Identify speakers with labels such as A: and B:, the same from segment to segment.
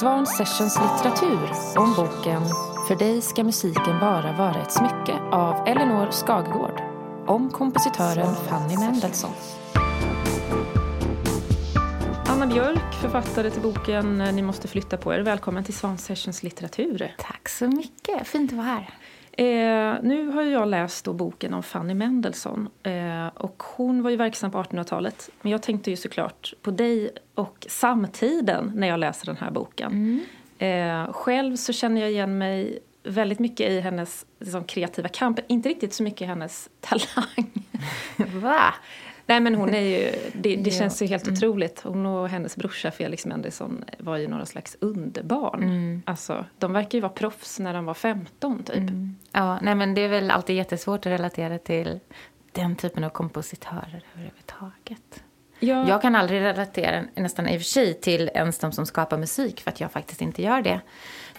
A: Svan Sessions litteratur om boken För dig ska musiken bara vara ett smycke av Elinor Skagegård om kompositören Fanny Mendelssohn. Anna Björk, författare till boken Ni måste flytta på er. Välkommen till Svan Sessions litteratur.
B: Tack så mycket, fint att vara här.
A: Eh, nu har jag läst boken om Fanny Mendelssohn. Eh, och hon var ju verksam på 1800-talet. Men jag tänkte ju såklart på dig och samtiden när jag läser den här boken. Mm. Eh, själv så känner jag igen mig väldigt mycket i hennes liksom, kreativa kamp. Inte riktigt så mycket i hennes talang.
B: Va?
A: Nej men hon är ju, det, det känns ju helt mm. otroligt. Hon och hennes brorsa Felix Mendelssohn var ju några slags underbarn. Mm. Alltså, de verkar ju vara proffs när de var 15 typ. Mm.
B: Ja, nej men det är väl alltid jättesvårt att relatera till den typen av kompositörer överhuvudtaget. Ja. Jag kan aldrig relatera, nästan i och för sig, till ens de som skapar musik för att jag faktiskt inte gör det.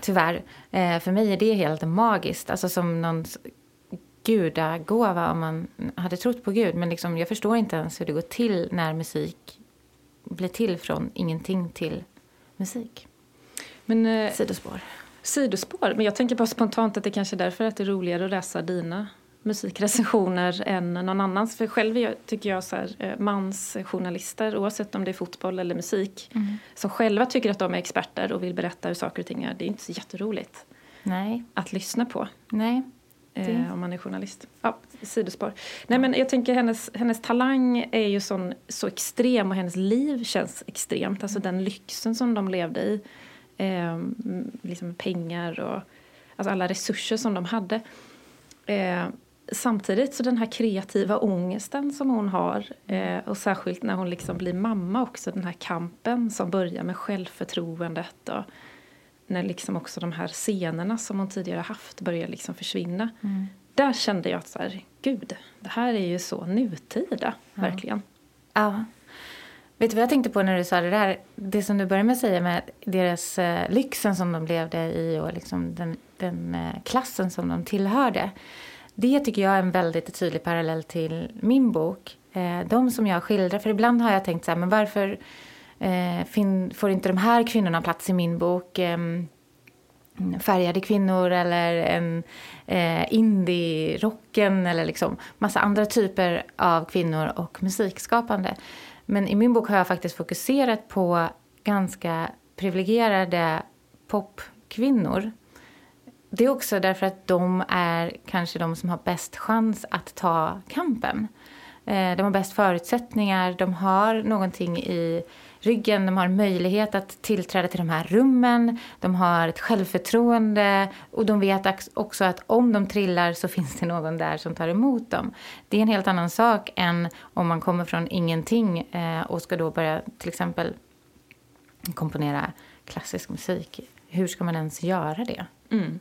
B: Tyvärr. Eh, för mig är det helt magiskt. Alltså som någon gudagåva om man hade trott på Gud. Men liksom, jag förstår inte ens hur det går till när musik blir till från ingenting till musik.
A: Men, eh,
B: sidospår.
A: Sidospår. Men jag tänker bara spontant att det kanske är därför att det är roligare att läsa dina musikrecensioner än någon annans. För själv tycker jag så här, eh, mansjournalister, oavsett om det är fotboll eller musik, mm. som själva tycker att de är experter och vill berätta hur saker och ting är. Det är inte så jätteroligt
B: Nej.
A: att lyssna på.
B: Nej.
A: Eh, om man är journalist. Ja, sidospår. Nej, men jag tänker hennes, hennes talang är ju sån, så extrem och hennes liv känns extremt. Alltså den lyxen som de levde i. Eh, liksom pengar och alltså alla resurser som de hade. Eh, samtidigt så den här kreativa ångesten som hon har eh, och särskilt när hon liksom blir mamma också, den här kampen som börjar med självförtroendet och när liksom också de här scenerna som hon tidigare haft börjar liksom försvinna. Mm. Där kände jag att så här, gud, det här är ju så nutida, ja. verkligen.
B: Ja. Vet du vad jag tänkte på när du sa det där? Det som du började med att säga med deras eh, lyxen som de levde i och liksom den, den eh, klassen som de tillhörde. Det tycker jag är en väldigt tydlig parallell till min bok. Eh, de som jag skildrar, för ibland har jag tänkt så här, men varför Eh, får inte de här kvinnorna plats i min bok? Eh, färgade kvinnor eller en eh, indie-rocken eller liksom massa andra typer av kvinnor och musikskapande. Men i min bok har jag faktiskt fokuserat på ganska privilegierade popkvinnor. Det är också därför att de är kanske de som har bäst chans att ta kampen. Eh, de har bäst förutsättningar, de har någonting i ryggen, de har möjlighet att tillträda till de här rummen, de har ett självförtroende och de vet också att om de trillar så finns det någon där som tar emot dem. Det är en helt annan sak än om man kommer från ingenting eh, och ska då börja till exempel komponera klassisk musik. Hur ska man ens göra det?
A: Mm.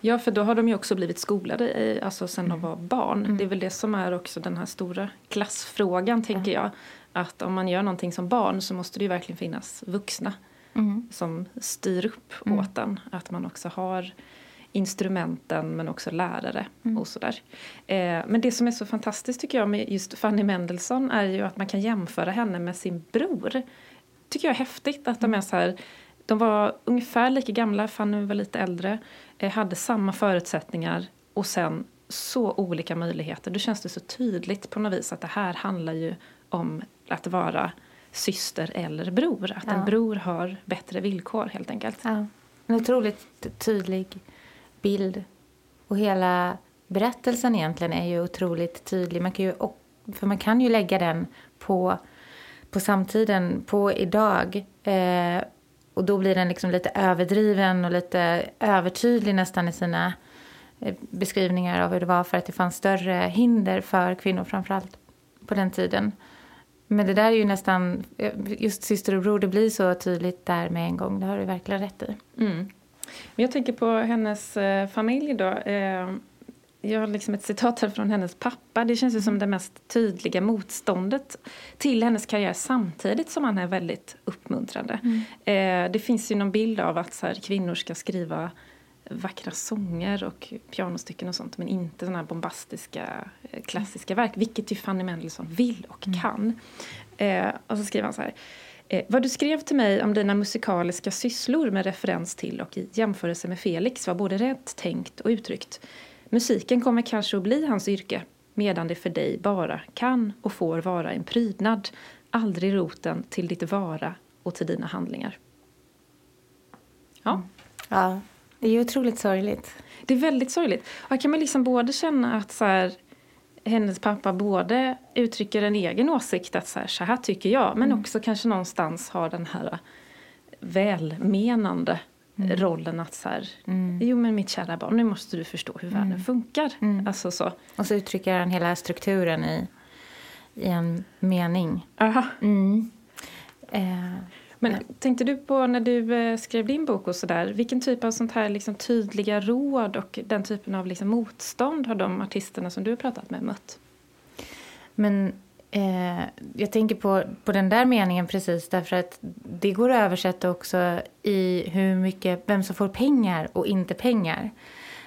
A: Ja, för då har de ju också blivit skolade alltså sen mm. de var barn. Mm. Det är väl det som är också den här stora klassfrågan, tänker jag att om man gör någonting som barn så måste det ju verkligen finnas vuxna mm. som styr upp mm. åt en. Att man också har instrumenten men också lärare mm. och sådär. Eh, men det som är så fantastiskt tycker jag med just Fanny Mendelssohn är ju att man kan jämföra henne med sin bror. tycker jag är häftigt att de är mm. så här, de var ungefär lika gamla, Fanny var lite äldre, eh, hade samma förutsättningar och sen så olika möjligheter. Då känns det så tydligt på något vis att det här handlar ju om att vara syster eller bror. Att ja. en bror har bättre villkor helt enkelt.
B: Ja. En otroligt tydlig bild. Och hela berättelsen egentligen är ju otroligt tydlig. Man kan ju, för man kan ju lägga den på, på samtiden, på idag. Eh, och då blir den liksom lite överdriven och lite övertydlig nästan i sina eh, beskrivningar av hur det var för att det fanns större hinder för kvinnor framförallt på den tiden. Men det där är ju nästan, just syster och bror, det blir så tydligt där med en gång. Det har du verkligen rätt i.
A: Mm. Men jag tänker på hennes eh, familj då. Eh, jag har liksom ett citat här från hennes pappa. Det känns ju som det mest tydliga motståndet till hennes karriär samtidigt som han är väldigt uppmuntrande. Mm. Eh, det finns ju någon bild av att så här, kvinnor ska skriva vackra sånger och pianostycken och sånt men inte såna här bombastiska eh, klassiska verk, vilket ju Fanny Mendelssohn vill och mm. kan. Eh, och så skriver han så här. Eh, vad du skrev till mig om dina musikaliska sysslor med referens till och i jämförelse med Felix var både rätt tänkt och uttryckt. Musiken kommer kanske att bli hans yrke, medan det för dig bara kan och får vara en prydnad, aldrig roten till ditt vara och till dina handlingar.
B: Ja. Ja, det är ju otroligt sorgligt.
A: Det är väldigt sorgligt. Här kan man liksom både känna att så här, hennes pappa både uttrycker en egen åsikt att så här, så här tycker jag men mm. också kanske någonstans har den här välmenande mm. rollen att så här, mm. jo men mitt kära barn nu måste du förstå hur världen mm. funkar. Mm. Alltså så.
B: Och så uttrycker han hela strukturen i, i en mening.
A: Aha. Mm. Eh, men tänkte du på när du eh, skrev din bok och sådär, vilken typ av sånt här liksom tydliga råd och den typen av liksom motstånd har de artisterna som du har pratat med mött?
B: Men eh, jag tänker på, på den där meningen precis därför att det går att översätta också i hur mycket, vem som får pengar och inte pengar.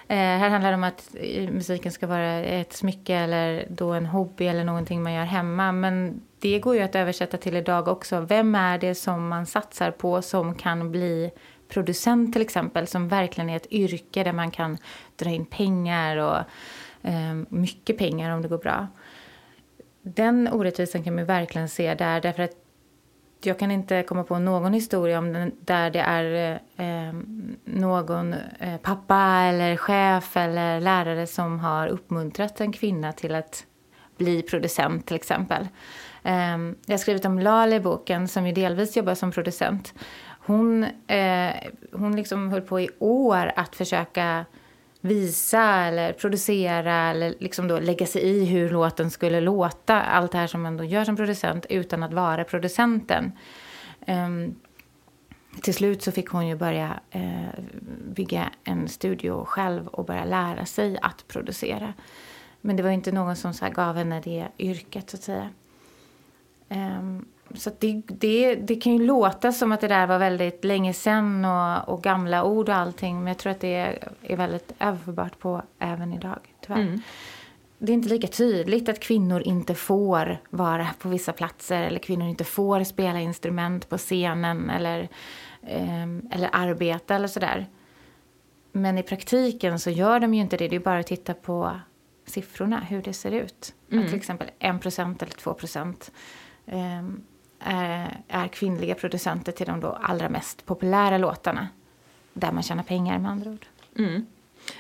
B: Eh, här handlar det om att eh, musiken ska vara ett smycke eller då en hobby eller någonting man gör hemma. Men det går ju att översätta till idag också. Vem är det som man satsar på som kan bli producent till exempel, som verkligen är ett yrke där man kan dra in pengar och eh, mycket pengar om det går bra. Den orättvisan kan man verkligen se där, därför att jag kan inte komma på någon historia om den, där det är eh, någon eh, pappa eller chef eller lärare som har uppmuntrat en kvinna till att bli producent till exempel. Eh, jag har skrivit om Lale i boken som ju delvis jobbar som producent. Hon, eh, hon liksom höll på i år att försöka visa eller producera eller liksom då lägga sig i hur låten skulle låta. Allt det här som man då gör som producent utan att vara producenten. Um, till slut så fick hon ju börja uh, bygga en studio själv och börja lära sig att producera. Men det var inte någon som så gav henne det yrket, så att säga. Um, så det, det, det kan ju låta som att det där var väldigt länge sen och, och gamla ord och allting. Men jag tror att det är, är väldigt överförbart på även idag, tyvärr. Mm. Det är inte lika tydligt att kvinnor inte får vara på vissa platser eller kvinnor inte får spela instrument på scenen eller, eh, eller arbeta eller sådär. Men i praktiken så gör de ju inte det. Det är bara att titta på siffrorna, hur det ser ut. Mm. Att till exempel 1% eller 2 procent Eh, är kvinnliga producenter till de då allra mest populära låtarna. Där man tjänar pengar med andra ord.
A: Mm.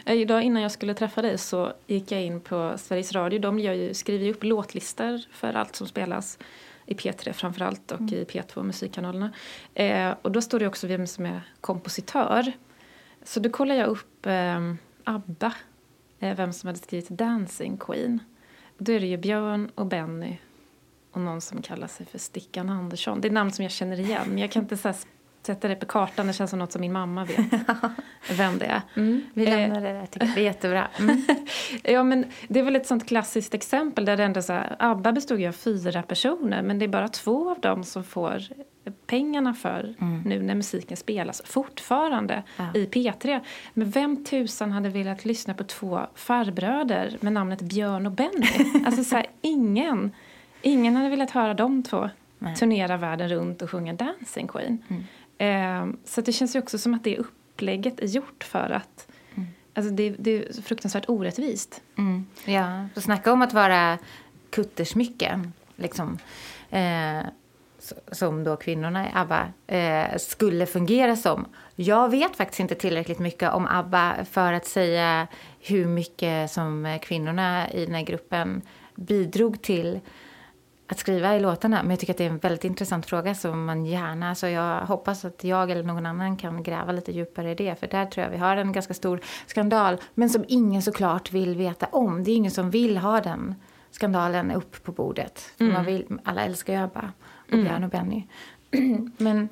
A: Eh, idag innan jag skulle träffa dig så gick jag in på Sveriges Radio. De ju, skriver ju upp låtlistor för allt som spelas i P3 framförallt och mm. i P2 musikkanalerna. Eh, och då står det också vem som är kompositör. Så då kollar jag upp eh, ABBA, eh, vem som hade skrivit Dancing Queen. Då är det ju Björn och Benny och någon som kallar sig för Stickan Andersson. Det är namn som jag känner igen men jag kan inte så sätta det på kartan. Det känns som något som min mamma vet vem det är.
B: Mm, vi lämnar det där, tycker jag. Det är jättebra. Mm.
A: ja, men det är väl ett sånt klassiskt exempel där det ändå så här, ABBA bestod ju av fyra personer men det är bara två av dem som får pengarna för mm. nu när musiken spelas fortfarande ja. i P3. Men vem tusan hade velat lyssna på två farbröder med namnet Björn och Benny? alltså så här, ingen. Ingen hade velat höra de två Nej. turnera världen runt och sjunga Dancing Queen. Mm. Eh, så det känns ju också som att det upplägget är gjort för att mm. alltså det, det, är fruktansvärt orättvist.
B: Mm. Ja, så snacka om att vara kuttersmycken. Liksom. Eh, som då kvinnorna i ABBA eh, skulle fungera som. Jag vet faktiskt inte tillräckligt mycket om ABBA för att säga hur mycket som kvinnorna i den här gruppen bidrog till att skriva i låtarna. Men jag tycker att det är en väldigt intressant fråga som man gärna, så jag hoppas att jag eller någon annan kan gräva lite djupare i det. För där tror jag vi har en ganska stor skandal, men som ingen såklart vill veta om. Det är ingen som vill ha den skandalen upp på bordet. Mm. man vill, alla älskar ju ABBA och mm. Björn och Benny. men,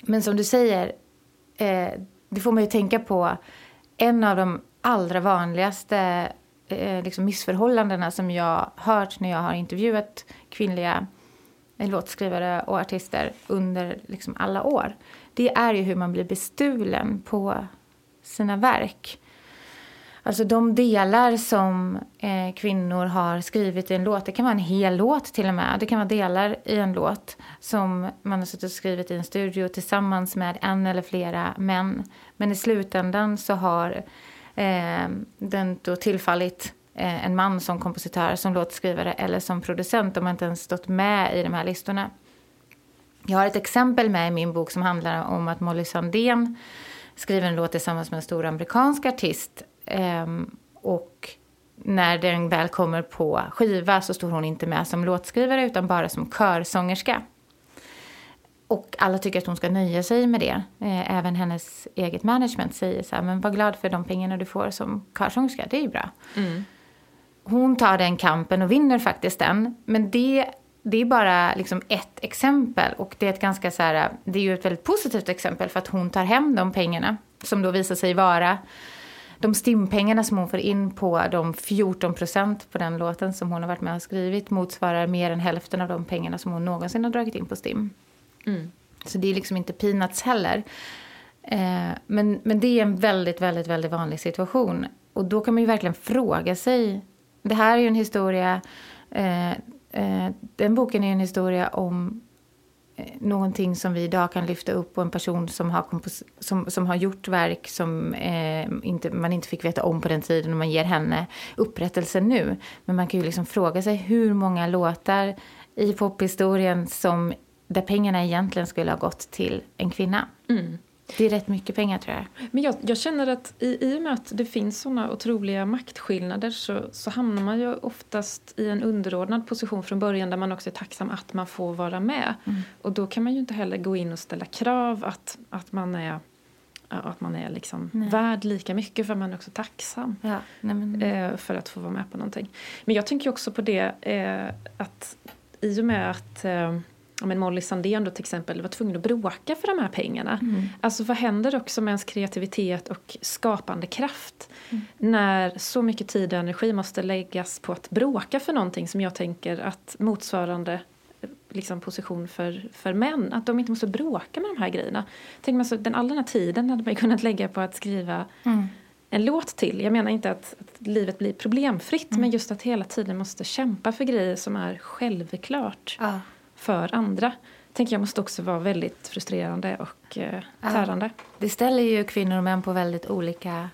B: men som du säger, eh, det får man ju tänka på. En av de allra vanligaste eh, liksom missförhållandena som jag hört när jag har intervjuat kvinnliga eh, låtskrivare och artister under liksom alla år. Det är ju hur man blir bestulen på sina verk. Alltså de delar som eh, kvinnor har skrivit i en låt, det kan vara en hel låt till och med. Det kan vara delar i en låt som man har suttit och skrivit i en studio tillsammans med en eller flera män. Men i slutändan så har eh, den då tillfallit eh, en man som kompositör, som låtskrivare eller som producent. De har inte ens stått med i de här listorna. Jag har ett exempel med i min bok som handlar om att Molly Sandén skriver en låt tillsammans med en stor amerikansk artist. Eh, och när den väl kommer på skiva så står hon inte med som låtskrivare utan bara som körsångerska. Och alla tycker att hon ska nöja sig med det. Eh, även hennes eget management säger så här, men var glad för de pengarna du får som körsångerska, det är ju bra. Mm. Hon tar den kampen och vinner faktiskt den. Men det, det är bara liksom ett exempel och det är ett ganska så här, det är ju ett väldigt positivt exempel för att hon tar hem de pengarna som då visar sig vara de stimpengarna som hon får in på de 14 procent på den låten som hon har varit med och skrivit motsvarar mer än hälften av de pengarna som hon någonsin har dragit in på STIM. Mm. Så det är liksom inte peanuts heller. Eh, men, men det är en väldigt, väldigt, väldigt vanlig situation. Och då kan man ju verkligen fråga sig. Det här är ju en historia, eh, eh, den boken är en historia om Eh, någonting som vi idag kan lyfta upp och en person som har, som, som har gjort verk som eh, inte, man inte fick veta om på den tiden och man ger henne upprättelse nu. Men man kan ju liksom fråga sig hur många låtar i pophistorien som, där pengarna egentligen skulle ha gått till en kvinna. Mm. Det är rätt mycket pengar tror jag.
A: Men jag, jag känner att i, i och med att det finns såna otroliga maktskillnader så, så hamnar man ju oftast i en underordnad position från början där man också är tacksam att man får vara med. Mm. Och då kan man ju inte heller gå in och ställa krav att, att man är att man är liksom värd lika mycket för man är också tacksam ja, nej, men... eh, för att få vara med på någonting. Men jag tänker också på det eh, att i och med att eh, men Molly Sandén då till exempel var tvungen att bråka för de här pengarna. Mm. Alltså vad händer också med ens kreativitet och skapande kraft mm. när så mycket tid och energi måste läggas på att bråka för någonting som jag tänker att motsvarande liksom, position för, för män, att de inte måste bråka med de här grejerna. Tänk man så, den, all den här tiden hade man kunnat lägga på att skriva mm. en låt till. Jag menar inte att, att livet blir problemfritt mm. men just att hela tiden måste kämpa för grejer som är självklart. Ja för andra tänker jag måste också vara väldigt frustrerande och eh, tärande. Ja,
B: det ställer ju kvinnor och män på väldigt olika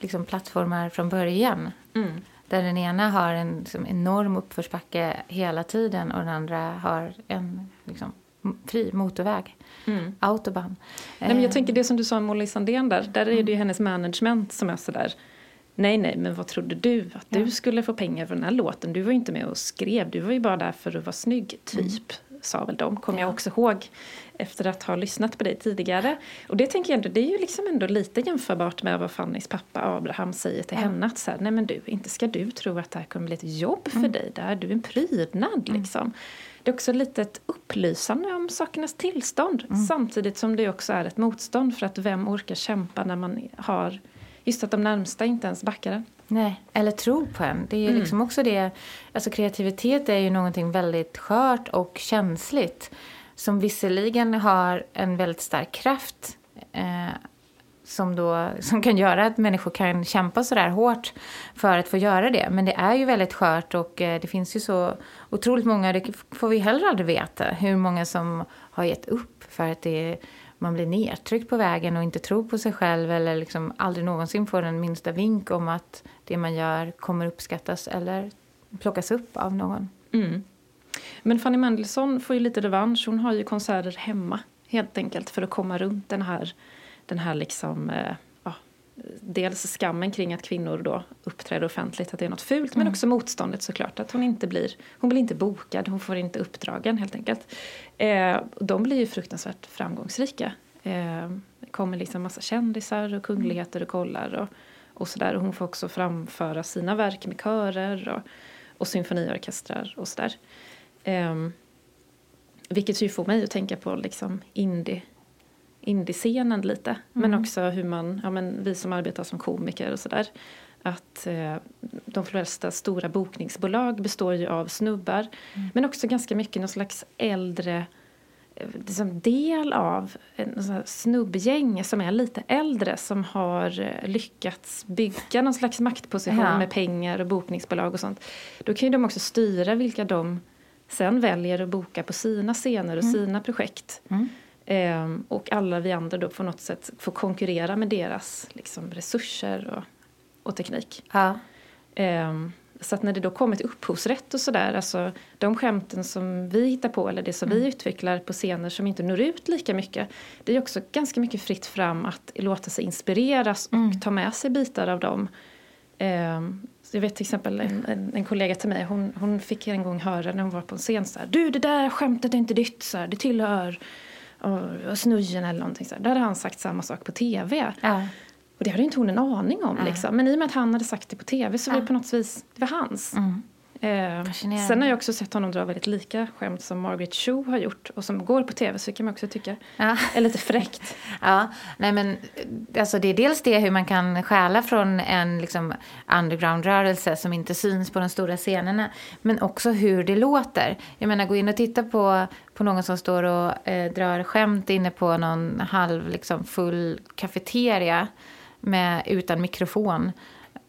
B: liksom, plattformar från början. Mm. Där den ena har en liksom, enorm uppförsbacke hela tiden och den andra har en liksom, fri motorväg. Mm. Autobahn.
A: Nej, men jag eh. tänker det som du sa om Molly Sandén där. Där är det ju mm. hennes management som är sådär Nej, nej, men vad trodde du? Att ja. du skulle få pengar för den här låten? Du var ju inte med och skrev, du var ju bara där för att vara snygg, typ. Mm. Sa väl de, kommer ja. jag också ihåg. Efter att ha lyssnat på dig tidigare. Och det tänker jag ändå, det är ju liksom ändå lite jämförbart med vad Fannys pappa Abraham säger till ja. henne. Att så här, nej men du, inte ska du tro att det här kommer bli ett jobb för mm. dig. Där. Du är en prydnad mm. liksom. Det är också lite ett upplysande om sakernas tillstånd. Mm. Samtidigt som det också är ett motstånd för att vem orkar kämpa när man har just att de närmsta inte ens backar en.
B: Nej, eller tror på en. Det är mm. liksom också det, alltså kreativitet är ju någonting väldigt skört och känsligt. Som visserligen har en väldigt stark kraft. Eh, som, då, som kan göra att människor kan kämpa så där hårt för att få göra det. Men det är ju väldigt skört och eh, det finns ju så otroligt många, det får vi heller aldrig veta, hur många som har gett upp för att det man blir nedtryckt på vägen och inte tror på sig själv eller liksom aldrig någonsin får en minsta vink om att det man gör kommer uppskattas eller plockas upp av någon. Mm.
A: Men Fanny Mendelssohn får ju lite revansch. Hon har ju konserter hemma helt enkelt för att komma runt den här, den här liksom, eh, dels skammen kring att kvinnor då uppträder offentligt, att det är något fult, mm. men också motståndet såklart, att hon inte blir, hon blir inte bokad, hon får inte uppdragen helt enkelt. Eh, de blir ju fruktansvärt framgångsrika. Eh, det kommer liksom massa kändisar och kungligheter och kollar och, och sådär. Hon får också framföra sina verk med körer och, och symfoniorkestrar och sådär. Eh, vilket ju får mig att tänka på liksom indie indiescenen lite. Mm. Men också hur man, ja men vi som arbetar som komiker och sådär. Att eh, de flesta stora bokningsbolag består ju av snubbar. Mm. Men också ganska mycket någon slags äldre liksom del av en snubbgäng som är lite äldre som har eh, lyckats bygga någon slags maktposition ja. med pengar och bokningsbolag och sånt. Då kan ju de också styra vilka de sen väljer att boka på sina scener och mm. sina projekt. Mm. Ehm, och alla vi andra då på något sätt får konkurrera med deras liksom, resurser och, och teknik.
B: Ja.
A: Ehm, så att när det då kommer till upphovsrätt och sådär, alltså de skämten som vi hittar på eller det som mm. vi utvecklar på scener som inte når ut lika mycket, det är också ganska mycket fritt fram att låta sig inspireras och mm. ta med sig bitar av dem. Um, jag vet till exempel en, en, en, kollega till mig, hon, hon fick en gång höra när hon var på en scen så här, du det där skämtet är inte ditt, så här, det tillhör och, snujen eller någonting så här. Då hade han sagt samma sak på tv.
B: Ja.
A: Och det hade inte hon en aning om. Liksom. Men i och med att han hade sagt det på tv så var det på något vis, det var hans.
B: Mm.
A: Eh, sen har jag också sett honom dra väldigt lika skämt som Margaret Cho har gjort och som går på tv så kan man också tycka
B: ja.
A: är lite fräckt.
B: ja, nej men alltså det är dels det hur man kan stjäla från en liksom underground-rörelse som inte syns på de stora scenerna men också hur det låter. Jag menar gå in och titta på, på någon som står och eh, drar skämt inne på någon halv liksom, full kafeteria med, utan mikrofon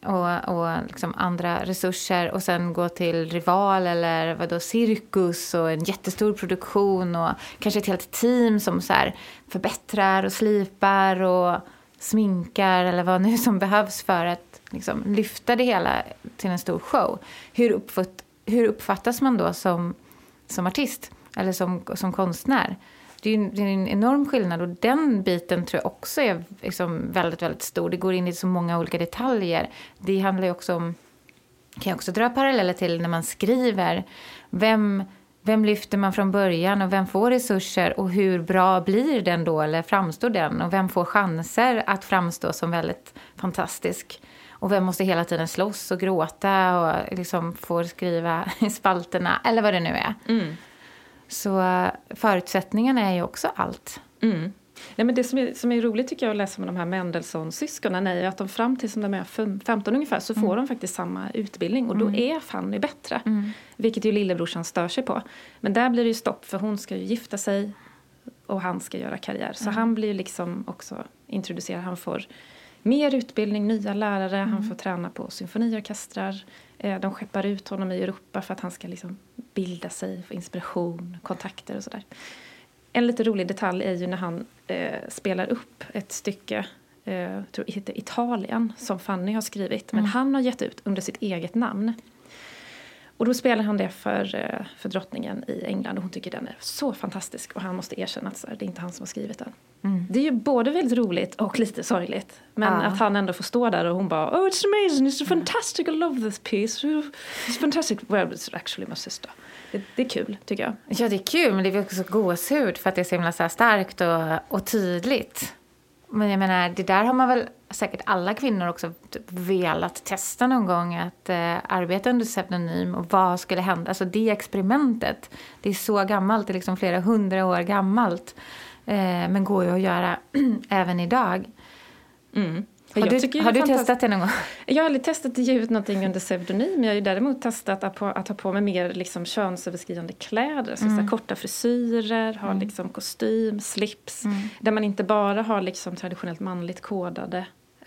B: och, och liksom andra resurser och sen gå till Rival eller vadå, cirkus och en jättestor produktion och kanske ett helt team som så förbättrar och slipar och sminkar eller vad nu som behövs för att liksom, lyfta det hela till en stor show. Hur, uppfatt, hur uppfattas man då som, som artist eller som, som konstnär? Det är, det är en enorm skillnad och den biten tror jag också är liksom väldigt, väldigt stor. Det går in i så många olika detaljer. Det handlar ju också om, kan jag också dra paralleller till när man skriver. Vem, vem lyfter man från början och vem får resurser och hur bra blir den då eller framstår den och vem får chanser att framstå som väldigt fantastisk. Och vem måste hela tiden slåss och gråta och liksom får skriva i spalterna eller vad det nu är.
A: Mm.
B: Så eh, förutsättningarna är ju också allt.
A: Mm. Nej, men det som är, som är roligt tycker jag att läsa med de här Mendelssohn-syskonen är att de fram tills de är 15 ungefär så får mm. de faktiskt samma utbildning och då mm. är Fanny bättre.
B: Mm.
A: Vilket ju lillebrorsan stör sig på. Men där blir det ju stopp för hon ska ju gifta sig och han ska göra karriär. Så mm. han blir liksom också introducerad. Han får mer utbildning, nya lärare, han mm. får träna på symfoniorkestrar. Eh, de skeppar ut honom i Europa för att han ska liksom bilda sig, få inspiration, kontakter och sådär. En lite rolig detalj är ju när han eh, spelar upp ett stycke, eh, jag tror det heter Italien, som Fanny har skrivit. Men mm. han har gett ut under sitt eget namn. Och då spelar han det för, eh, för drottningen i England och hon tycker den är så fantastisk och han måste erkänna att det är inte han som har skrivit den.
B: Mm.
A: Det är ju både väldigt roligt och lite sorgligt. Men ja. att han ändå får stå där och hon bara Oh it's amazing, it's fantastic, I love this piece. It's fantastic. Well it's actually my sister. Det, det, är kul tycker jag.
B: Ja det är kul men det är också gåshud för att det är så himla så starkt och, och tydligt. Men jag menar, det där har man väl säkert alla kvinnor också velat testa någon gång. Att eh, arbeta under pseudonym och vad skulle hända. Alltså det experimentet, det är så gammalt, det är liksom flera hundra år gammalt. Eh, men går ju att göra även idag.
A: Mm.
B: Har du, har du testat det någon gång?
A: Jag har aldrig testat att ge ut någonting under pseudonym. Jag har ju däremot testat att, på, att ha på mig mer liksom, könsöverskridande kläder. Så, mm. korta frisyrer, ha mm. liksom, kostym, slips. Mm. Där man inte bara har liksom, traditionellt manligt kodade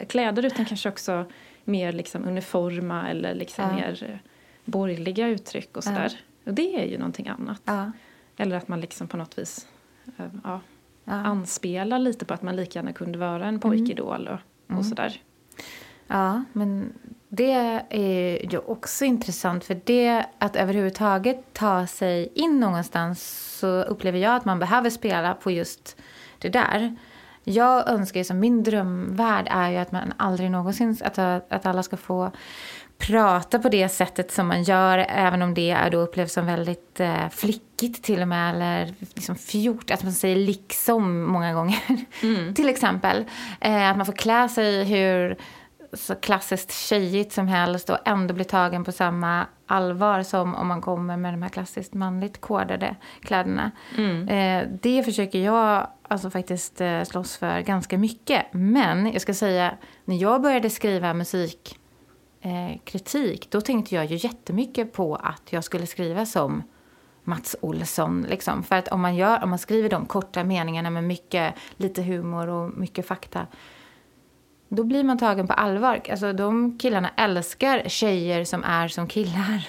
A: kläder utan kanske också mer liksom, uniforma eller liksom, ja. mer eh, borgerliga uttryck och sådär. Ja. Och det är ju någonting annat.
B: Ja.
A: Eller att man liksom på något vis eh, ja, anspelar lite på att man lika gärna kunde vara en pojkidol. Och, mm. och sådär.
B: Ja, men det är ju också intressant för det att överhuvudtaget ta sig in någonstans så upplever jag att man behöver spela på just det där. Jag önskar ju som min drömvärld är ju att man aldrig någonsin, att, att alla ska få prata på det sättet som man gör, även om det är då upplevs som väldigt eh, flickigt till och med, eller liksom fjort, att man säger liksom många gånger.
A: Mm.
B: till exempel. Eh, att man får klä sig hur så klassiskt tjejigt som helst och ändå bli tagen på samma allvar som om man kommer med de här klassiskt manligt kodade kläderna.
A: Mm.
B: Eh, det försöker jag alltså faktiskt eh, slåss för ganska mycket. Men jag ska säga, när jag började skriva musik eh, kritik, då tänkte jag ju jättemycket på att jag skulle skriva som Mats Olsson. Liksom. För att om man, gör, om man skriver de korta meningarna med mycket, lite humor och mycket fakta då blir man tagen på allvar. Alltså, de killarna älskar tjejer som är som killar.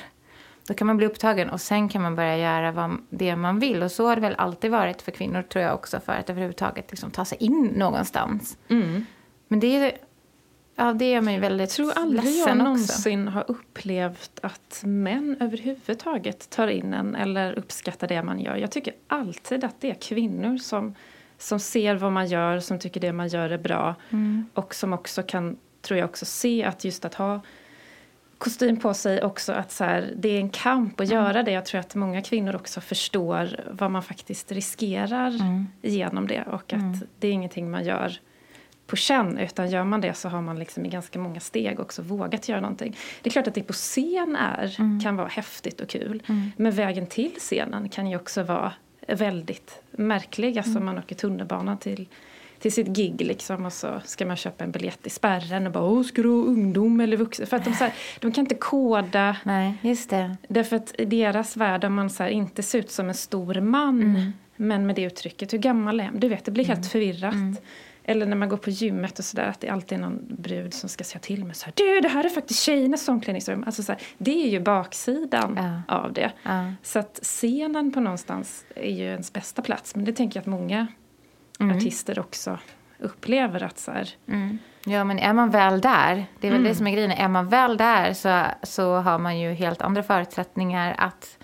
B: Då kan man bli upptagen och sen kan man börja göra vad, det man vill. Och så har det väl alltid varit för kvinnor tror jag också för att överhuvudtaget liksom, ta sig in någonstans.
A: Mm.
B: Men det, ja, det gör mig väldigt
A: ledsen Jag tror aldrig jag någonsin har upplevt att män överhuvudtaget tar in en eller uppskattar det man gör. Jag tycker alltid att det är kvinnor som, som ser vad man gör, som tycker det man gör är bra. Mm. Och som också kan, tror jag också, se att just att ha kostym på sig också att så här, det är en kamp att mm. göra det. Jag tror att många kvinnor också förstår vad man faktiskt riskerar mm. genom det och att mm. det är ingenting man gör på känn utan gör man det så har man liksom i ganska många steg också vågat göra någonting. Det är klart att det på scen är, mm. kan vara häftigt och kul mm. men vägen till scenen kan ju också vara väldigt märklig. Alltså mm. man åker tunnelbana till till sitt gig liksom och så ska man köpa en biljett i spärren och bara Åh, ska du ungdom eller vuxen? För att de, så här, de kan inte koda.
B: Nej, just det.
A: Därför att i deras värld om man så här, inte ser ut som en stor man mm. men med det uttrycket, hur gammal är? Du vet, det blir helt mm. förvirrat. Mm. Eller när man går på gymmet och sådär att det alltid är någon brud som ska säga till mig så här, Du, det här är faktiskt tjejernas omklädningsrum. Alltså så här, det är ju baksidan ja. av det. Ja. Så att scenen på någonstans är ju ens bästa plats. Men det tänker jag att många mm. artister också upplever att så här,
B: mm. Ja, men är man väl där, det är väl mm. det som är grejen, är man väl där så, så har man ju helt andra förutsättningar att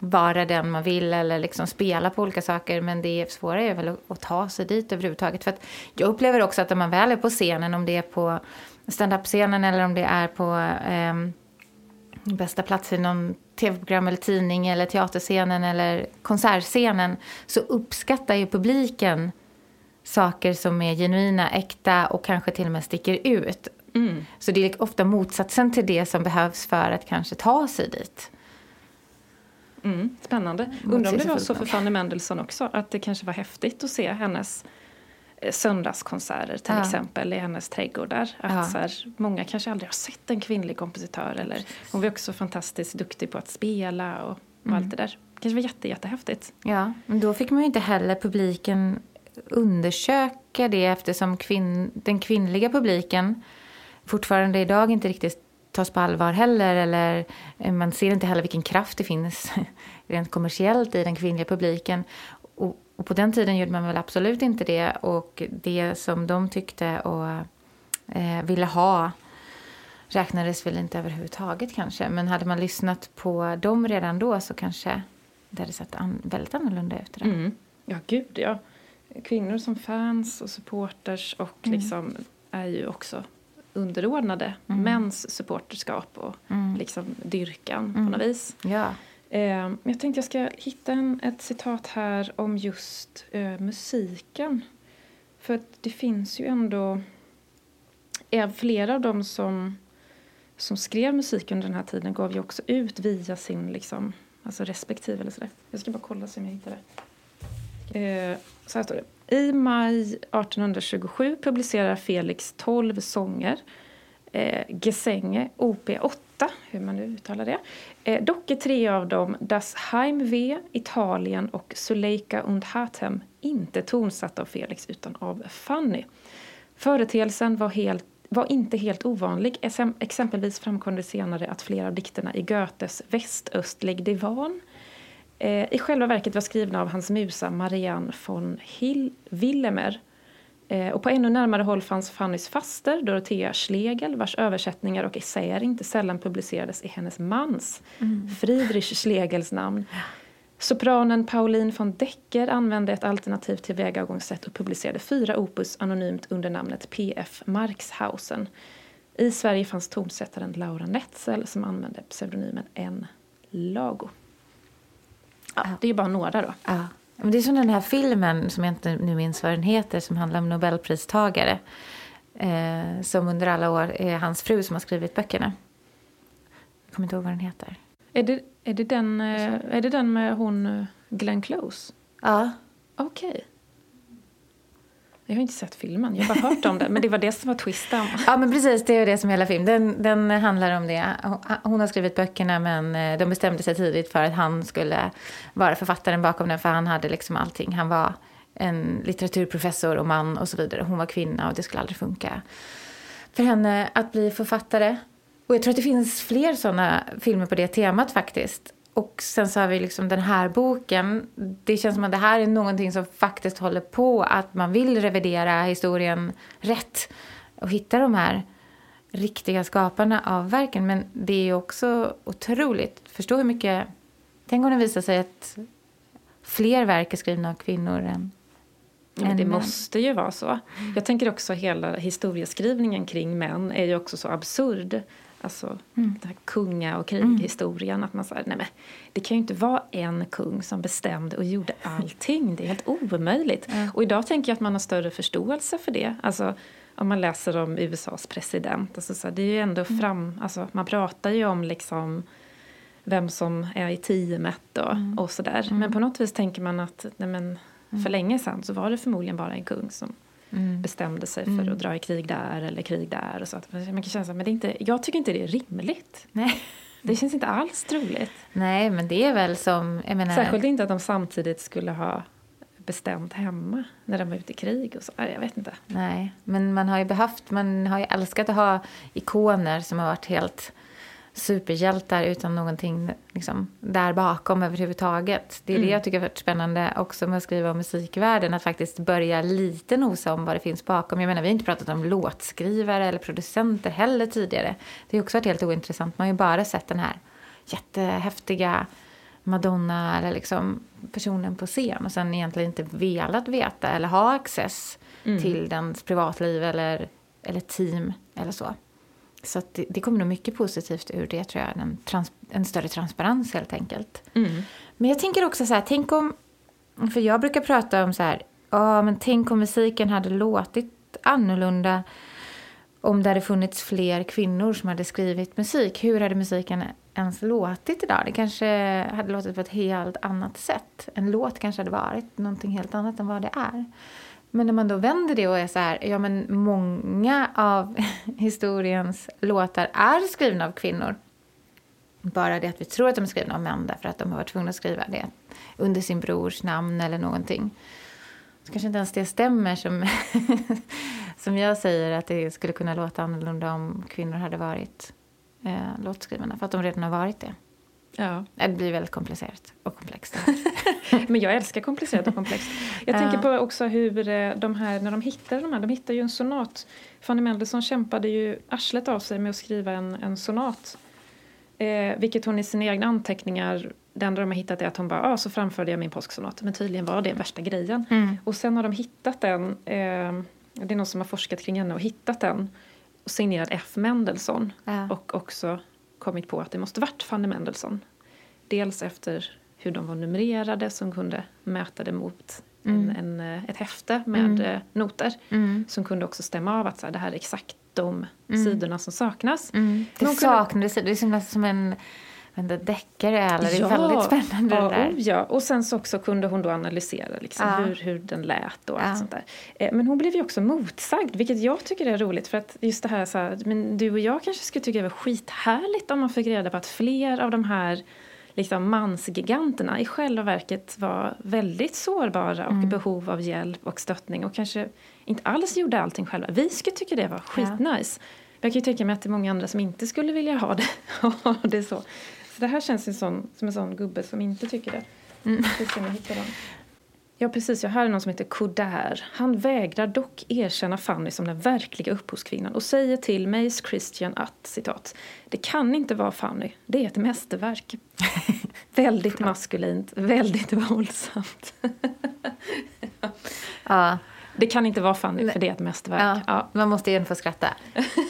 B: vara den man vill eller liksom spela på olika saker. Men det svåra är väl att, att ta sig dit överhuvudtaget. För jag upplever också att när man väl är på scenen, om det är på standup-scenen eller om det är på eh, bästa plats i någon tv-program eller tidning eller teaterscenen eller konsertscenen så uppskattar ju publiken saker som är genuina, äkta och kanske till och med sticker ut. Mm. Så det är ofta motsatsen till det som behövs för att kanske ta sig dit.
A: Mm, spännande. Undrar om det var så för Fanny Mendelssohn också, att det kanske var häftigt att se hennes Eh, söndagskonserter till ja. exempel i hennes trädgårdar. Att ja. så här, många kanske aldrig har sett en kvinnlig kompositör. Eller, hon var också fantastiskt duktig på att spela och, och mm. allt det där. Det kanske var jätte, jättehäftigt.
B: Ja, men då fick man ju inte heller publiken undersöka det eftersom kvinn, den kvinnliga publiken fortfarande idag inte riktigt tas på allvar heller. Eller eh, man ser inte heller vilken kraft det finns rent kommersiellt i den kvinnliga publiken. Och på den tiden gjorde man väl absolut inte det. Och det som de tyckte och eh, ville ha räknades väl inte överhuvudtaget kanske. Men hade man lyssnat på dem redan då så kanske det hade sett an väldigt annorlunda ut.
A: Mm. Ja, gud ja. Kvinnor som fans och supporters och mm. liksom är ju också underordnade mm. mäns supporterskap och mm. liksom dyrkan på mm. något vis.
B: Ja.
A: Eh, jag tänkte jag ska hitta en, ett citat här om just eh, musiken. För att det finns ju ändå... Är flera av dem som, som skrev musik under den här tiden gav ju också ut via sin liksom, alltså respektive eller sådär. Jag ska bara kolla så om jag hittar det. Eh, så här står det. I maj 1827 publicerar Felix 12 sånger eh, Gesänge OP8, hur man nu uttalar det. Eh, dock är tre av dem, Das Heimweh, Italien och Suleika und Hatem, inte tonsatta av Felix utan av Fanny. Företeelsen var, helt, var inte helt ovanlig. Exempelvis framkom det senare att flera av dikterna i Goethes Västöstlig divan i själva verket var skrivna av hans musa Marianne von Hill Willemer Eh, och på ännu närmare håll fanns Fannys faster, Dorothea Schlegel, vars översättningar och essäer inte sällan publicerades i hennes mans, mm. Friedrich Schlegels namn. Sopranen Pauline von Decker använde ett alternativt tillvägagångssätt och publicerade fyra opus anonymt under namnet P.F. Markshausen. I Sverige fanns tonsättaren Laura Netzel som använde pseudonymen N. Lago. Ja, det är ju bara några då.
B: Ja. Men det är som den här filmen, som jag inte nu minns vad den heter, som handlar om nobelpristagare. Eh, som under alla år är hans fru som har skrivit böckerna. Jag kommer inte ihåg vad den heter.
A: Är det, är det, den, eh, är det den med hon eh, Glenn Close?
B: Ja.
A: Okej. Okay. Jag har inte sett filmen, jag har bara hört om den. Men det var det som var twisten.
B: Ja, men precis. Det är det som är hela filmen. Den, den handlar om det. Hon har skrivit böckerna, men eh, de bestämde sig tidigt för att han skulle vara författaren bakom den. För han hade liksom allting. Han var en litteraturprofessor och man och så vidare. Hon var kvinna och det skulle aldrig funka för henne att bli författare. Och jag tror att det finns fler sådana filmer på det temat faktiskt. Och sen så har vi liksom den här boken. Det känns som att det här är någonting som faktiskt håller på att man vill revidera historien rätt och hitta de här riktiga skaparna av verken. Men det är också otroligt. Förstå hur mycket... Tänk om det visar sig att fler verk är skrivna av kvinnor än
A: Ja, det måste ju vara så. Jag tänker också hela historieskrivningen kring män är ju också så absurd. Alltså mm. den här kunga och krighistorien. Mm. Att man säger, nej men det kan ju inte vara en kung som bestämde och gjorde allting. Det är helt omöjligt. Mm. Och idag tänker jag att man har större förståelse för det. Alltså om man läser om USAs president. Alltså, så det är ju ändå mm. fram, alltså, man pratar ju om liksom vem som är i teamet och, mm. och sådär. Men på något vis tänker man att nej men, för länge sedan så var det förmodligen bara en kung som mm. bestämde sig för mm. att dra i krig där eller krig där. Och så. Man kan känna så, men det är inte, jag tycker inte det är rimligt.
B: Nej.
A: Det känns inte alls troligt.
B: Nej, men det är väl som... Jag menar...
A: Särskilt inte att de samtidigt skulle ha bestämt hemma när de var ute i krig och så. Jag vet inte.
B: Nej, men man har ju behövt, man har ju älskat att ha ikoner som har varit helt superhjältar utan någonting liksom, där bakom överhuvudtaget. Det är mm. det jag tycker varit spännande också med att skriva om musikvärlden, att faktiskt börja lite nosa om vad det finns bakom. Jag menar, vi har inte pratat om låtskrivare eller producenter heller tidigare. Det har också varit helt ointressant. Man har ju bara sett den här jättehäftiga Madonna eller liksom personen på scen och sen egentligen inte velat veta eller ha access mm. till dens privatliv eller, eller team eller så. Så det, det, kommer nog mycket positivt ur det, tror jag. En, trans, en större transparens, helt enkelt.
A: Mm.
B: Men jag tänker också så här, tänk om... För jag brukar prata om så här, ja, men tänk om musiken hade låtit annorlunda om det hade funnits fler kvinnor som hade skrivit musik. Hur hade musiken ens låtit idag? Det kanske hade låtit på ett helt annat sätt. En låt kanske hade varit någonting helt annat än vad det är. Men när man då vänder det och är så här, ja men många av historiens låtar är skrivna av kvinnor. Bara det att vi tror att de är skrivna av män därför att de har varit tvungna att skriva det under sin brors namn eller någonting. Så kanske inte ens det stämmer som, som jag säger att det skulle kunna låta annorlunda om kvinnor hade varit eh, låtskrivarna, för att de redan har varit det.
A: Ja.
B: Det blir väldigt komplicerat och komplext.
A: Men jag älskar komplicerat och komplext. Jag ja. tänker på också hur eh, de här, när de hittade de här, de hittade ju en sonat. Fanny Mendelssohn kämpade ju arslet av sig med att skriva en, en sonat. Eh, vilket hon i sina egna anteckningar, det enda de har hittat är att hon bara, ah, så framförde jag min påsksonat. Men tydligen var det värsta grejen.
B: Mm.
A: Och sen har de hittat den, eh, det är någon som har forskat kring henne och hittat den. Och signerad F. Mendelssohn.
B: Ja.
A: Och också kommit på att det måste varit Fanny Mendelssohn. Dels efter hur de var numrerade som kunde mäta det mot mm. en, en, ett häfte med mm. Eh, noter.
B: Mm.
A: Som kunde också stämma av att så här, det här är exakt de mm. sidorna som saknas.
B: Mm. Det de saknades, kunde... det är som en en deckare eller det är ja, väldigt spännande
A: ja,
B: det där.
A: Oh ja, och sen så också kunde hon då analysera liksom ja. hur, hur den lät och allt sånt där. Eh, men hon blev ju också motsagd, vilket jag tycker är roligt för att just det här så här, men du och jag kanske skulle tycka det var skithärligt om man fick reda på att fler av de här liksom mansgiganterna i själva verket var väldigt sårbara och i mm. behov av hjälp och stöttning och kanske inte alls gjorde allting själva. Vi skulle tycka det var skitnice. Ja. Jag kan ju tänka mig att det är många andra som inte skulle vilja ha det, ha det så. Så det här känns ju sån, som en sån gubbe som inte tycker det. Mm. Ja, precis. Jag har någon som heter Koder. Han vägrar dock erkänna Fanny som den verkliga upphovskvinnan och säger till Mace Christian att, citat, det kan inte vara Fanny, det är ett mästerverk. väldigt maskulint, väldigt våldsamt.
B: ja.
A: Det kan inte vara Fanny, för det är ett mästerverk.
B: Ja, ja. Man måste ju få skratta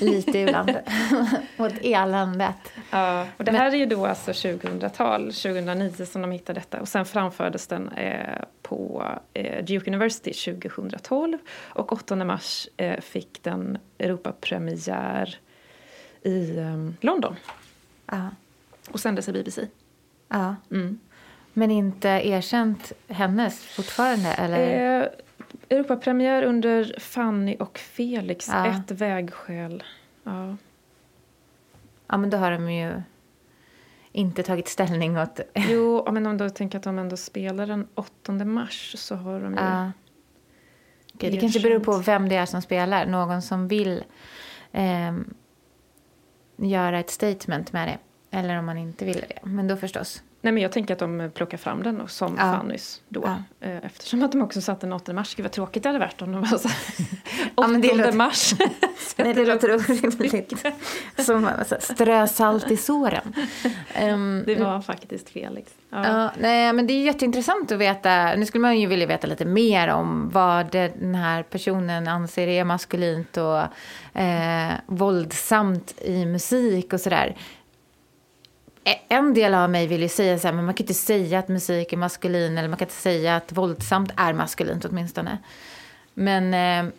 B: lite ibland åt eländet.
A: Ja, och det här är ju då alltså 2000-tal, 2009 som de hittade detta. Och sen framfördes den eh, på eh, Duke University 2012. Och 8 mars eh, fick den Europapremiär i eh, London.
B: Ja.
A: Och sändes i BBC.
B: Ja.
A: Mm.
B: Men inte erkänt hennes fortfarande? Eller?
A: Eh, Europapremiär under Fanny och Felix,
B: Ja.
A: ett vägskäl. Ja.
B: Ja, men då har de ju inte tagit ställning åt...
A: Jo, men om du tänker att de ändå spelar den 8 mars så har de ju...
B: Ja. Okej, det kanske beror på vem det är som spelar. Någon som vill ehm, göra ett statement med det. Eller om man inte vill det. Men då förstås.
A: Nej, men jag tänker att de plockar fram den och som
B: Ja.
A: Fannys då.
B: Ja.
A: Eh, Eftersom att de också satte den 8 mars. Gud vad tråkigt det hade varit om de var så här, 8
B: Ja, men det låter-
A: mars.
B: Nej, det låter orimligt. Som alltså, strö salt i såren. Ehm,
A: Det var faktiskt Felix. Ja.
B: Ja, nej, men det är jätteintressant att veta. Nu skulle man ju vilja veta lite mer om vad den här personen anser är maskulint och eh, våldsamt i musik och sådär. Eh, en del av mig vill ju säga så här, men man kan inte säga att musik är maskulin eller man kan inte säga att våldsamt är maskulint åtminstone. Men, eh,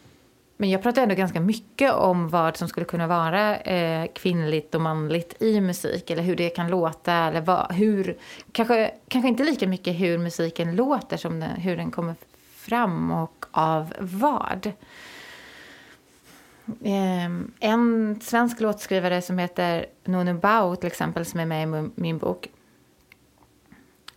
B: men jag pratar ändå ganska mycket om vad som skulle kunna vara eh, kvinnligt och manligt i musik eller hur det kan låta eller vad, hur, kanske, kanske inte lika mycket hur musiken låter som den, hur den kommer fram och av vad. Ehm, en svensk låtskrivare som heter Nunu Bao, till exempel, som är med i min- min bok.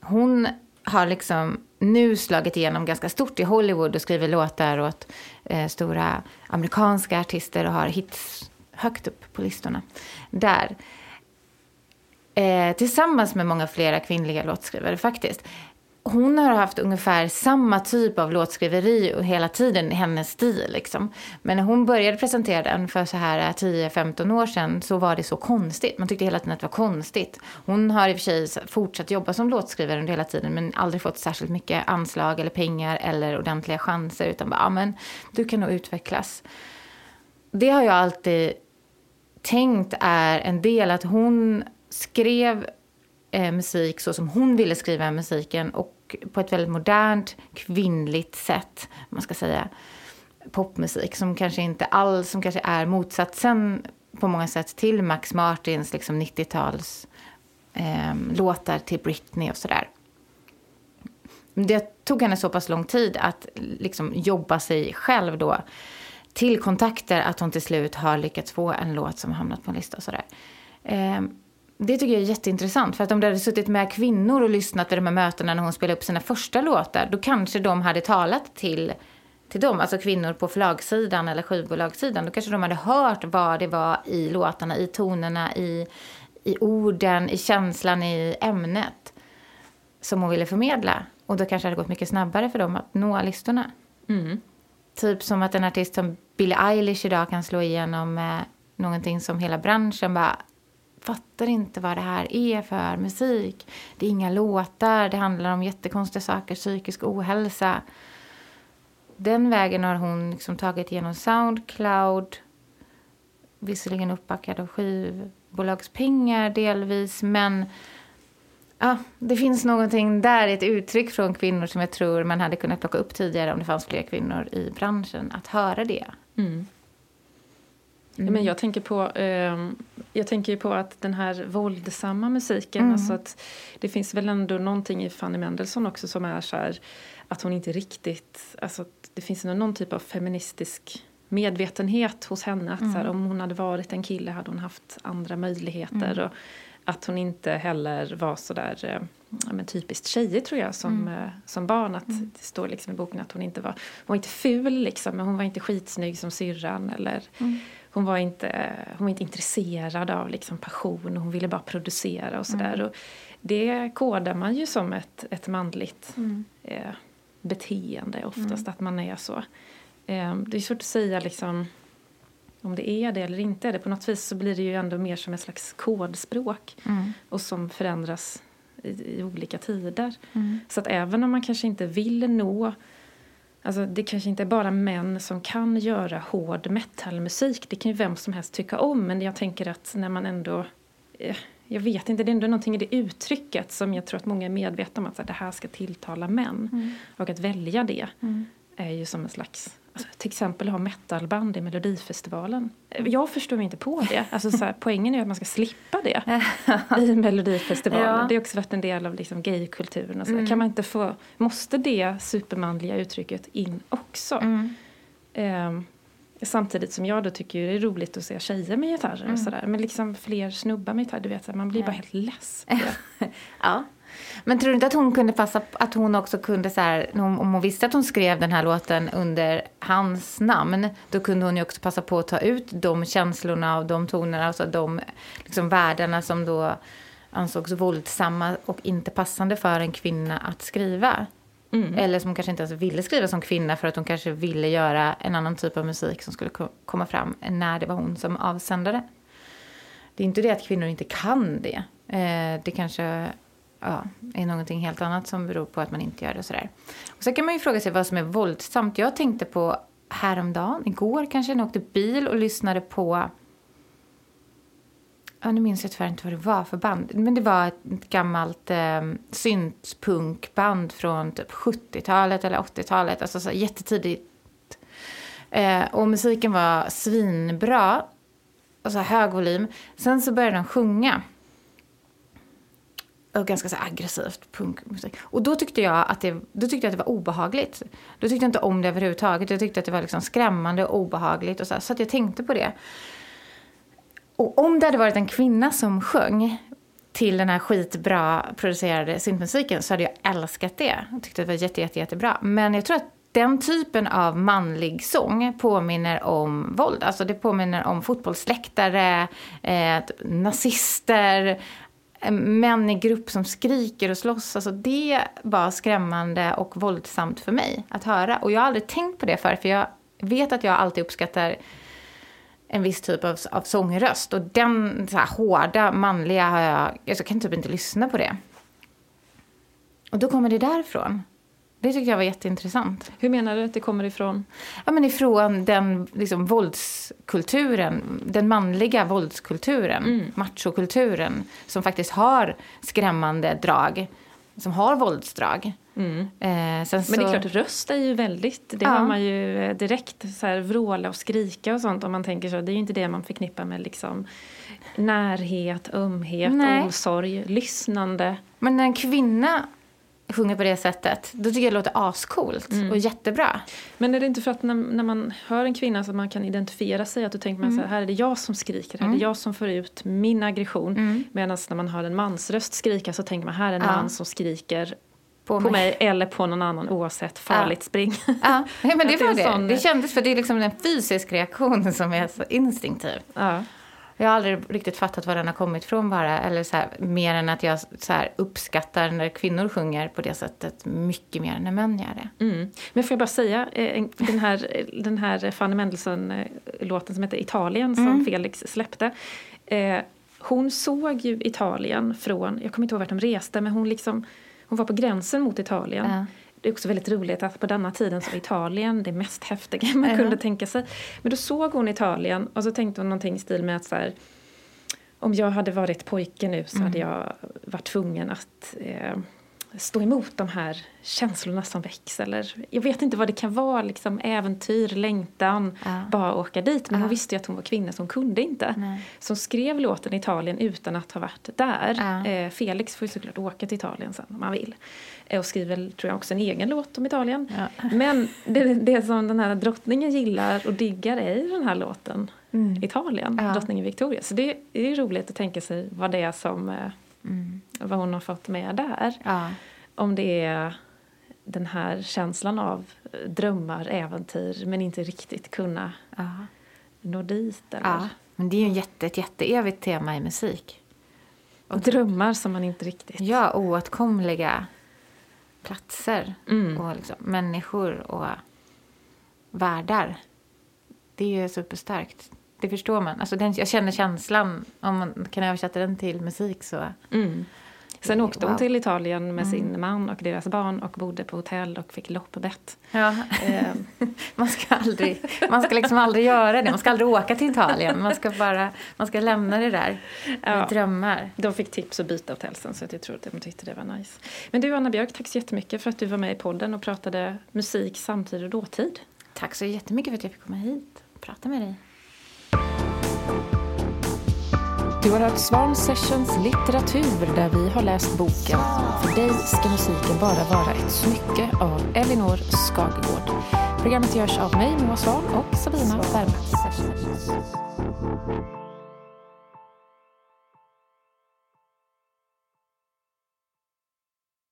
B: Hon har liksom nu slagit igenom ganska stort i Hollywood och skriver låtar åt eh, stora amerikanska artister och har hits högt upp på listorna där. Eh, tillsammans med många flera kvinnliga låtskrivare faktiskt. Hon har haft ungefär samma typ av låtskriveri och hela tiden hennes stil. Liksom. Men när hon började presentera den för så här eh, 10-15 år sedan så var det så konstigt. Man tyckte hela tiden att det var konstigt. Hon har i och för sig fortsatt jobba som låtskrivare under hela tiden men aldrig fått särskilt mycket anslag eller pengar eller ordentliga chanser utan bara, ja men du kan nog utvecklas. Det har jag alltid tänkt är en del att hon skrev eh, musik så som hon ville skriva musiken och på ett väldigt modernt kvinnligt sätt, man ska säga. Popmusik som kanske inte alls, som kanske är motsatsen på många sätt till Max Martins liksom 90-tals eh, låtar till Britney och sådär. Det tog henne så pass lång tid att liksom jobba sig själv då till kontakter att hon till slut har lyckats få en låt som hamnat på en lista och sådär. Eh, det tycker jag är jätteintressant. För att om det hade suttit med kvinnor och lyssnat vid de här mötena när hon spelade upp sina första låtar, då kanske de hade talat till, till dem, alltså kvinnor på förlagssidan eller skivbolagssidan. Då kanske de hade hört vad det var i låtarna, i tonerna, i, i orden, i känslan, i ämnet som hon ville förmedla. Och då kanske det hade gått mycket snabbare för dem att nå listorna.
A: Mm.
B: Typ som att en artist som Billie Eilish idag kan slå igenom med någonting som hela branschen bara fattar inte vad det här är för musik. Det är inga låtar, det handlar om jättekonstiga saker, psykisk ohälsa. Den vägen har hon liksom tagit genom Soundcloud, visserligen uppbackad av skivbolagspengar delvis, men ja, det finns någonting där, ett uttryck från kvinnor som jag tror man hade kunnat plocka upp tidigare om det fanns fler kvinnor i branschen, att höra det.
A: Mm. Ja, men jag tänker på, eh, jag tänker ju på att den här våldsamma musiken,
B: Mm.
A: alltså att det finns väl ändå någonting i Fanny Mendelssohn också som är så här att hon inte riktigt, alltså att det finns någon typ av feministisk medvetenhet hos henne. Att så här, om hon hade varit en kille hade hon haft andra möjligheter. Och att hon inte heller var så där eh, ja, men typiskt tjejig tror jag som, eh, som barn. Att Det står liksom i boken att hon inte var, hon var inte ful liksom, men hon var inte skitsnygg som syrran. Eller hon, var inte, hon var inte intresserad av liksom passion, hon ville bara producera och sådär. Och Det kodar man ju som ett, ett manligt eh, beteende oftast, att man är så. Eh, det är svårt att säga liksom om det är det eller inte är det. På något vis så blir det ju ändå mer som ett slags kodspråk och som förändras i, i olika tider. Så att även om man kanske inte vill nå Alltså det kanske inte är bara män som kan göra hård metalmusik. Det kan ju vem som helst tycka om. Men jag tänker att när man ändå... eh, Jag vet inte, det är ändå någonting i det uttrycket som jag tror att många är medvetna om. Att så här, det här ska tilltala män. Och att välja det är ju som en slags till exempel ha metalband i Melodifestivalen. Jag förstår mig inte på det. Alltså, så här, poängen är att man ska slippa det i Melodifestivalen. Ja. Det har också varit en del av liksom, gaykulturen. Och så. Mm. Kan man inte få, måste det supermanliga uttrycket in också? Mm. Um, Samtidigt som jag då tycker det är roligt att se tjejer med gitarrer mm. och sådär. Men liksom fler snubbar med gitarr, du vet, man blir bara helt less
B: Ja. Men tror du inte att hon kunde passa att hon också kunde så här, om hon visste att hon skrev den här låten under hans namn, då kunde hon ju också passa på att ta ut de känslorna och de tonerna, alltså de liksom världarna som då ansågs våldsamma och inte passande för en kvinna att skriva. Mm. Eller som kanske inte ens ville skriva som kvinna för att hon kanske ville göra en annan typ av musik som skulle komma fram när det var hon som avsändare. Det är inte det att kvinnor inte kan det. Eh, det kanske ja, är någonting helt annat som beror på att man inte gör det sådär. Och så kan man ju fråga sig vad som är våldsamt. Jag tänkte på häromdagen, igår kanske, när jag åkte bil och lyssnade på Ja, nu minns jag tyvärr inte vad det var för band. Men det var ett gammalt eh, syntpunkband från typ 70-talet eller 80-talet. Alltså så jättetidigt. Eh, och musiken var svinbra. Alltså hög volym. Sen så började de sjunga. Och ganska så aggressivt punkmusik. Och då tyckte, jag att det, då tyckte jag att det var obehagligt. Då tyckte jag inte om det överhuvudtaget. Jag tyckte att det var liksom skrämmande och obehagligt. Och så, så att jag tänkte på det. Och om det hade varit en kvinna som sjöng till den här skitbra producerade syntmusiken så hade jag älskat det. Jag tyckte det var jätte, jätte, jättebra. Men jag tror att den typen av manlig sång påminner om våld. Alltså det påminner om fotbollsläktare, eh, nazister, Eh, män i grupp som skriker och slåss. Alltså det var skrämmande och våldsamt för mig att höra. Och jag har aldrig tänkt på det förr, för jag vet att jag alltid uppskattar en viss typ av, av sångröst. Och den så här, hårda, manliga har jag... Jag kan typ inte lyssna på det. Och då kommer det därifrån. Det tycker jag var jätteintressant.
A: Hur menar du att det kommer ifrån?
B: Ja, men ifrån den liksom, våldskulturen, den manliga våldskulturen, mm. machokulturen, som faktiskt har skrämmande drag, som har våldsdrag. Mm.
A: Eh, Men det är klart, röst är ju väldigt, det ja. har man ju eh, direkt, så här, vråla och skrika och sånt om man tänker så. Det är ju inte det man förknippar med liksom närhet, ömhet, Nej. omsorg, lyssnande.
B: Men när en kvinna sjunger på det sättet, då tycker jag det låter ascoolt mm. och jättebra.
A: Men är det inte för att när, när, man hör en kvinna så man kan identifiera sig, att då tänker man mm. så här, här är det jag som skriker, här är det mm. jag som får ut min aggression. Mm. Medan när man hör en mansröst skrika så tänker man, här är en ja. man som skriker på, på mig. mig. eller på någon annan oavsett farligt ja. spring.
B: Ja, men det var det. Sån... Det kändes för det är liksom en fysisk reaktion som är så instinktiv. Ja. Jag har aldrig riktigt fattat var den har kommit från bara. Eller så här, mer än att jag så här, uppskattar när kvinnor sjunger på det sättet mycket mer än när män gör det.
A: Mm. Men får jag bara säga, eh, den här, den här Fanny Mendelssohn-låten som heter Italien som mm. Felix släppte. Eh, hon såg ju Italien från, jag kommer inte ihåg vart de reste, men hon liksom hon var på gränsen mot Italien. Ja. Det är också väldigt roligt att på denna tiden så var Italien det mest häftiga man ja. kunde tänka sig. Men då såg hon Italien och så tänkte hon någonting i stil med att så här, om jag hade varit pojke nu så mm. hade jag varit tvungen att eh, stå emot de här känslorna som väcks. Eller, jag vet inte vad det kan vara, liksom, äventyr, längtan, ja. bara åka dit. Men ja. hon visste ju att hon var kvinna så hon kunde inte. Nej. Så hon skrev låten Italien utan att ha varit där. Ja. Eh, Felix får ju såklart åka till Italien sen om han vill. Eh, och skriver tror jag också en egen låt om Italien. Men det, det som den här drottningen gillar och diggar är ju den här låten mm. Italien, drottningen Victoria. Så det, det är roligt att tänka sig vad det är som eh, Mm. Vad hon har fått med där. Ja. Om det är den här känslan av drömmar, äventyr men inte riktigt kunna ja. nå dit. Eller? Ja,
B: men det är ju jätte, ett jätteevigt tema i musik.
A: Och drömmar som man inte riktigt...
B: Ja, oåtkomliga platser mm. och liksom människor och världar. Det är ju superstarkt. Det förstår man. Alltså den, jag känner känslan. Om man kan översätta den till musik så... Mm.
A: Sen åkte hon till Italien med mm. sin man och deras barn och bodde på hotell och fick loppbett.
B: Ja. Ehm. man, ska aldrig, man ska liksom aldrig göra det. Man ska aldrig åka till Italien. Man ska bara man ska lämna det där med ja. drömmar.
A: De fick tips att byta hotell sen så jag tror att de tyckte det var nice. Men du Anna Björk, tack så jättemycket för att du var med i podden och pratade musik, samtid och dåtid.
B: Tack så jättemycket för att jag fick komma hit och prata med dig.
A: Du har hört Svan Sessions litteratur där vi har läst boken För dig ska musiken bara vara ett smycke av Elinor Skagegård. Programmet görs av mig, Moa Svan och Sabina Bergman.